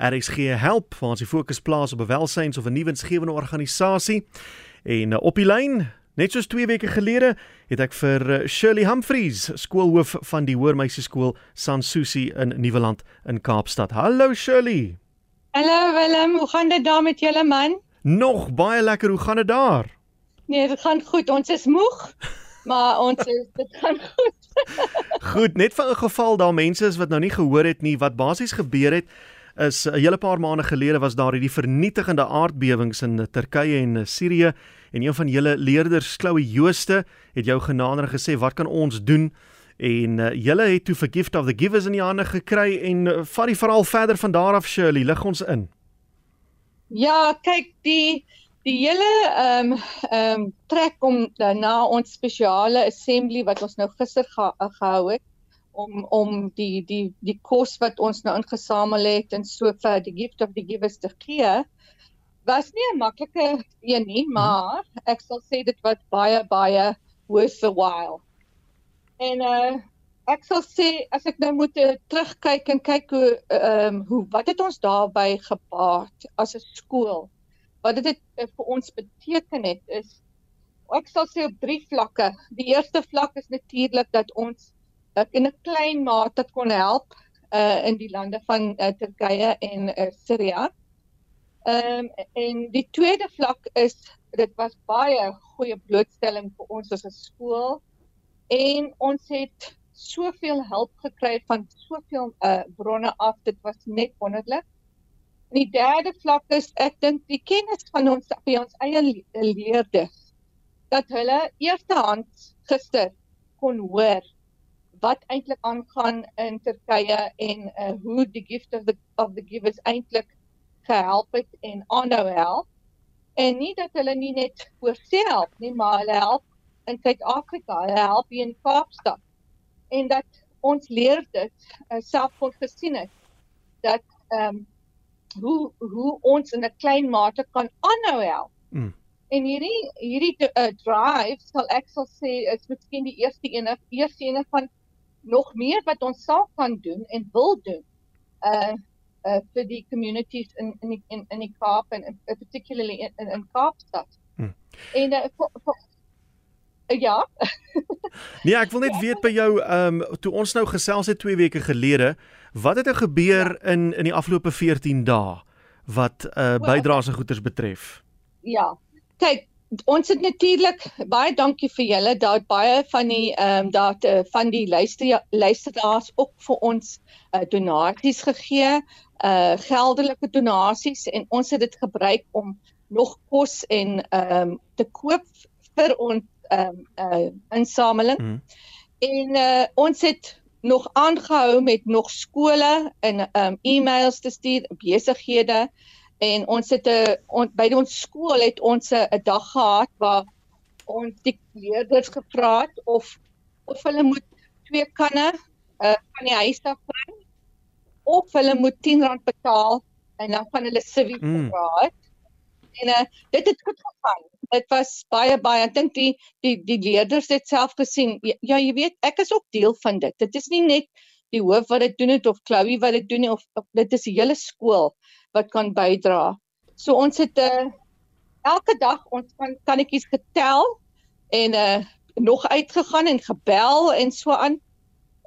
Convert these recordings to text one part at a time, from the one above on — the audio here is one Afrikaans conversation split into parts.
RSG help waar ons die fokus plaas op 'n welsyns of 'n nuwensgewende organisasie. En uh, op die lyn, net soos 2 weke gelede, het ek vir uh, Shirley Humphreys, skoolhoof van die Hoërmeisieskool Sansusi in Nieuweland in Kaapstad. Hallo Shirley. Hallo Willem, hoe gaan dit daar met julle man? Nog baie lekker, hoe gaan dit daar? Nee, dit gaan goed. Ons is moeg, maar ons is dit gaan goed. Goed, net vir 'n geval daar mense is wat nou nie gehoor het nie wat basies gebeur het is 'n hele paar maande gelede was daar hierdie vernietigende aardbewings in Turkye en Sirië en een van julle leerders, Chloe Jooste, het jou genader en gesê wat kan ons doen? En uh, julle het toe Forgive of the Givers in die hande gekry en uh, vat die verhaal verder van daar af Shirley, lig ons in. Ja, kyk, die die hele ehm um, ehm um, trek om na ons spesiale assembly wat ons nou gister ge gehou het om om die die die kos wat ons nou ingesamel het en so vir die gift of the givers te gee was nie 'n maklike een nie, mhm. maar ek sal sê dit was baie baie worth the while. En uh ek sal sê as ek nou moet uh, terugkyk en kyk hoe ehm um, hoe wat het ons daarby gepaard as 'n skool? wat dit uh, vir ons beteken het is ek sal sê op drie vlakke. Die eerste vlak is natuurlik dat ons in 'n klein mate kon help uh, in die lande van uh, Turkye en uh, Sirië. Ehm um, en die tweede vlak is dit was baie goeie blootstelling vir ons as 'n skool en ons het soveel hulp gekry van soveel uh, bronne af. Dit was net wonderlik. En die derde vlak is ek dink die kennis van ons by ons eie leerders dat hulle eerstehand gister kon hoor wat eintlik aangaan in Turkye en uh, hoe die gift of the of the givers eintlik gehelp het en aanhou help en nie dat hulle nie net oor self nie maar hulle help in Suid-Afrika hulle help hier in Kaapstad en dat ons leerders uh, self kon gesien het dat ehm um, hoe hoe ons in 'n klein mate kan aanhou help. Mm. En hierdie hierdie uh, drive sal ek sal sê is miskien die eerste een eerste een van nog meer wat ons sal kan doen en wil doen. Uh uh vir die communities in in die, in in die Kaap en in, particularly in in, in Kaapstad. Hmm. En uh, for, for, uh, ja. nee, ek wil net weet by jou ehm um, toe ons nou gesels het 2 weke gelede, Wat het er gebeur ja. in in die afgelope 14 dae wat uh bydraes en goederes betref? Ja. Kyk, ons het natuurlik baie dankie vir julle dat baie van die ehm um, dat uh, van die luister luisteraars ook vir ons uh, donasies gegee, uh geldelike donasies en ons het dit gebruik om nog kos en ehm um, te koop vir ons ehm um, uh insameling. Mm. En uh ons het nog aangehou met nog skole en um e-mails te stuur, besighede en ons het 'n on, by ons skool het ons 'n dag gehad waar ons die leerders gevra het of of hulle moet twee kanne uh, van die huis af bring of hulle moet R10 betaal en dan van hulle civic mm. vra het. En uh, dit het goed gegaan dit was baie baie ek dink die die die leerders het self gesien ja, ja jy weet ek is ook deel van dit dit is nie net die hoof wat dit doen het of Chloe wat dit doen of, of dit is die hele skool wat kan bydra. So ons het uh, elke dag ons kan kannetjies getel en uh, nog uitgegaan en gebel en so aan.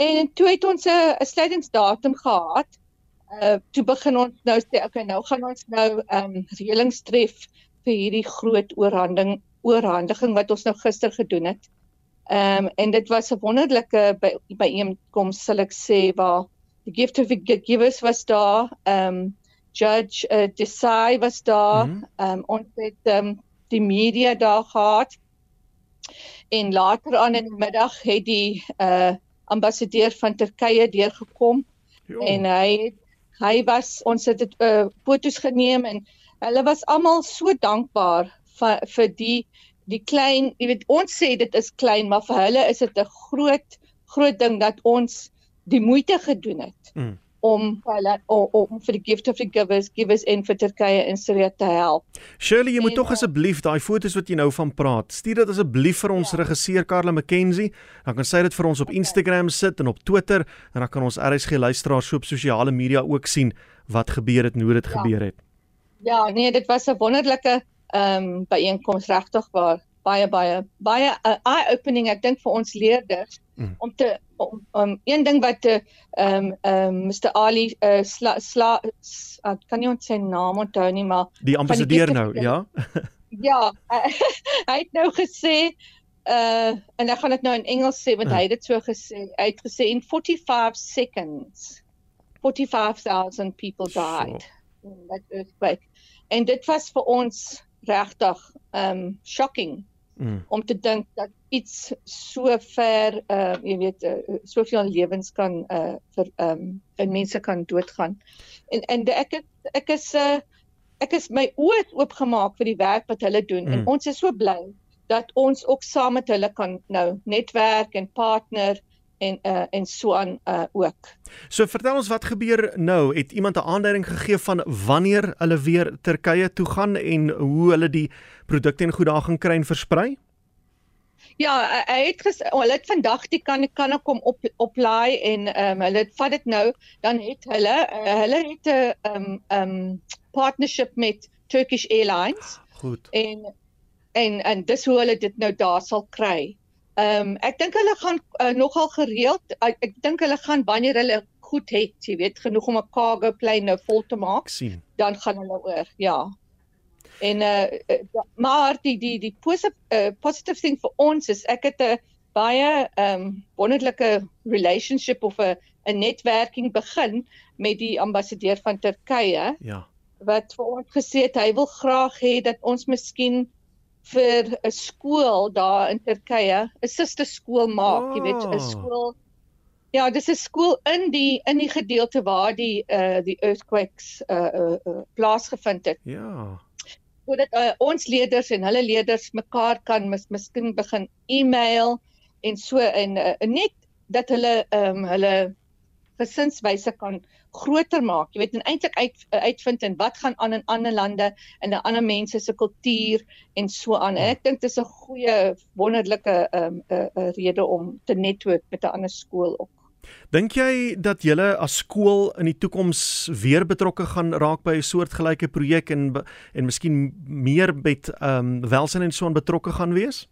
En toe het ons 'n uh, sluitingsdatum gehad. Uh toe begin ons nou sê okay nou gaan ons nou ehm um, reëlings tref vir hierdie groot oorhandiging oorhandiging wat ons nou gister gedoen het. Ehm um, en dit was 'n wonderlike by byeenkoms sal ek sê waar die gift of the givers was daar. Ehm um, Judge uh, Desai was daar. Mhm. Ehm mm um, ons het ehm um, die media daar gehad. En later aan in die middag het die uh ambassadeur van Turkye deurgekom en hy hy was ons het dit uh, foto's geneem en hulle was almal so dankbaar vir vir die die klein, jy weet ons sê dit is klein, maar vir hulle is dit 'n groot groot ding dat ons die moeite gedoen het. Mm om hulle om, om vir die gift of the givers givers in vir Turkye en Syrië te help. Shirley, jy moet en, tog asseblief daai foto's wat jy nou van praat, stuur dit asseblief vir ons ja. regisseur Karla McKenzie. Dan kan sy dit vir ons op okay. Instagram sit en op Twitter en dan kan ons RSG luisteraars so op sosiale media ook sien wat gebeur het en hoe dit ja. gebeur het. Ja, nee, dit was 'n wonderlike ehm um, byeenkoms regtig waar baie baie baie uh, eye opening ek dink vir ons leerders mm. om te om um, een ding wat te ehm um, ehm um, Mr Ali uh, sla, sla uh, kan nie ons sy naam onthou nie maar die ambassadeur nou ja ja uh, hy het nou gesê uh en ek gaan dit nou in Engels sê want uh. hy het dit so gesê hy het gesê in 45 seconds 45000 people died so. in that earthquake en dit was vir ons regtig um shocking mm. om te dink dat iets so ver uh jy weet uh, soveel lewens kan uh vir um en mense kan doodgaan. En en de, ek ek is uh ek is my oë oopgemaak vir die werk wat hulle doen mm. en ons is so bly dat ons ook saam met hulle kan nou netwerk en partner en uh en so aan uh ook. So vertel ons wat gebeur nou? Het iemand 'n aanduiding gegee van wanneer hulle weer Turkye toe gaan en hoe hulle die produkte en goed daar gaan kry en versprei? Ja, hy het gesê oh, hulle het vandag die kan kan kom op oplaai en ehm um, hulle vat dit nou, dan het hulle uh, hulle het 'n ehm um, ehm um, partnership met Turkish Airlines. Goed. En en en dis hoe hulle dit nou daar sal kry. Ehm um, ek dink hulle gaan uh, nogal gereeld uh, ek dink hulle gaan wanneer hulle goed het, jy weet, genoeg om 'n cargo plane nou vol te maak, sien. dan gaan hulle oor. Ja. En uh, uh maar die die die positive uh, positive thing vir ons is ek het 'n baie ehm um, wonderlike relationship of 'n 'n netwerking begin met die ambassadeur van Turkye. Ja. Wat vir ons gesê het hy wil graag hê dat ons miskien vir 'n skool daar in Turkye, 'n suster skool maak, oh. jy weet, 'n oh. skool. Ja, dis 'n skool in die in die gedeelte waar die uh die earthquakes uh uh, uh plaasgevind het. Ja. Sodat uh, ons leerders en hulle leerders mekaar kan mis, miskien begin e-mail en so en uh, net dat hulle ehm um, hulle gesinswyse kan groter maak. Jy weet en eintlik uit uitvind en wat gaan aan in ander lande en in ander mense se kultuur en so aan. En ek dink dit is 'n goeie wonderlike ehm um, 'n uh, uh, rede om te netwerk met 'n ander skool ook. Dink jy dat julle as skool in die toekoms weer betrokke gaan raak by 'n soortgelyke projek en en miskien meer met ehm um, welsyn en so aan betrokke gaan wees?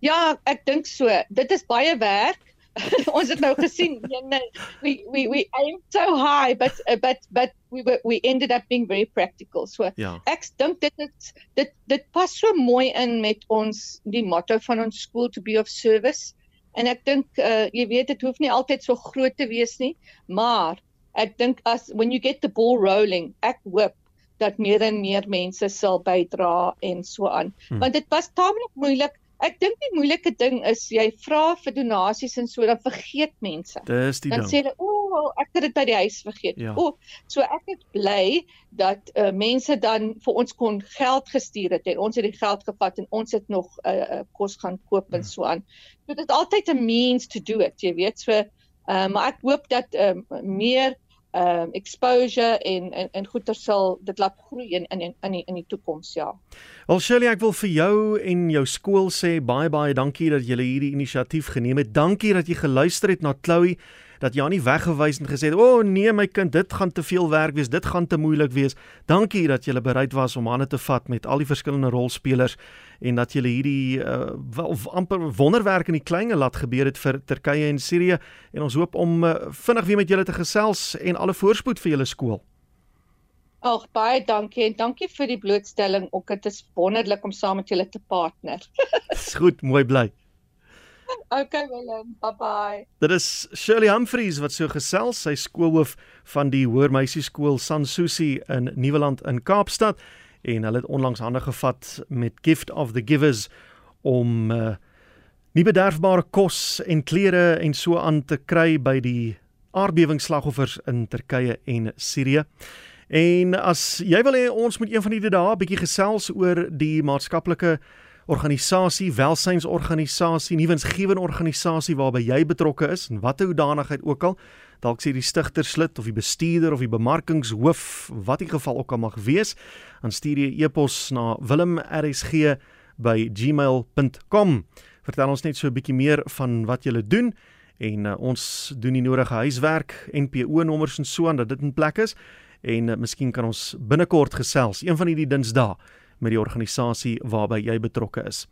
Ja, ek dink so. Dit is baie werk ons het nou gesien we we we aim so high but uh, but but we were, we ended up being very practical so ja. ek dink dit is dit dit pas so mooi in met ons die motto van ons skool to be of service en ek dink uh, jy weet dit hoef nie altyd so groot te wees nie maar ek dink as when you get the ball rolling ek hoop dat meer en meer mense sal bydra en so aan hmm. want dit was taamlik moeilik Ek dink die moeilike ding is jy vra vir donasies en so dan vergeet mense. Dis die dan ding. sê hulle, "O, oh, ek het dit by die huis vergeet." Ja. O, oh, so ek is bly dat uh, mense dan vir ons kon geld gestuur het en ons het die geld gevat en ons het nog 'n uh, uh, kos gaan koop en ja. so aan. So dit is altyd 'n means to do it, jy weet. So, uh, maar ek hoop dat um, meer ehm um, exposure en en en goeder sal dit laat groei in in in die in die toekoms ja. Wel Shirley, ek wil vir jou en jou skool sê baie baie dankie dat julle hierdie inisiatief geneem het. Dankie dat jy geluister het na Chloe dat jy nie weggewys en gesê het, "O oh, nee my kind, dit gaan te veel werk wees, dit gaan te moeilik wees." Dankie dat jy bereid was om hande te vat met al die verskillende rolspelers en dat jy hierdie uh, amper wonderwerk in die klein laat gebeur het vir Turkye en Sirië en ons hoop om uh, vinnig weer met julle te gesels en alle voorspoed vir julle skool. Ag baie dankie en dankie vir die blootstelling. Ook dit is wonderlik om saam met julle te partner. Dis goed, mooi bly. Okay Willem, bye bye. Dit is Shirley Humphreys wat so gesels, sy skoolhoof van die Hoërmeisieskool Sansusi in Nieuweland in Kaapstad en hulle het onlangs hande gevat met Gift of the Givers om uh, nie bederfbare kos en klere en so aan te kry by die aardbewingsslagoffers in Turkye en Sirië. En as jy wil hê ons moet een van die dae 'n bietjie gesels oor die maatskaplike organisasie, welsynsorganisasie, nuwensgewende organisasie waarby jy betrokke is en watter hoedanigheid ook al, dalk sê die stigter slid of die bestuurder of die bemarkingshoof, wat die geval ook al mag wees, dan stuur jy 'n e-pos na wilmrsg@gmail.com. Vertel ons net so 'n bietjie meer van wat jy doen en uh, ons doen die nodige huiswerk, NPO nommers en so aan dat dit in plek is en uh, miskien kan ons binnekort gesels een van hierdie dinsdae met die organisasie waarby jy betrokke is.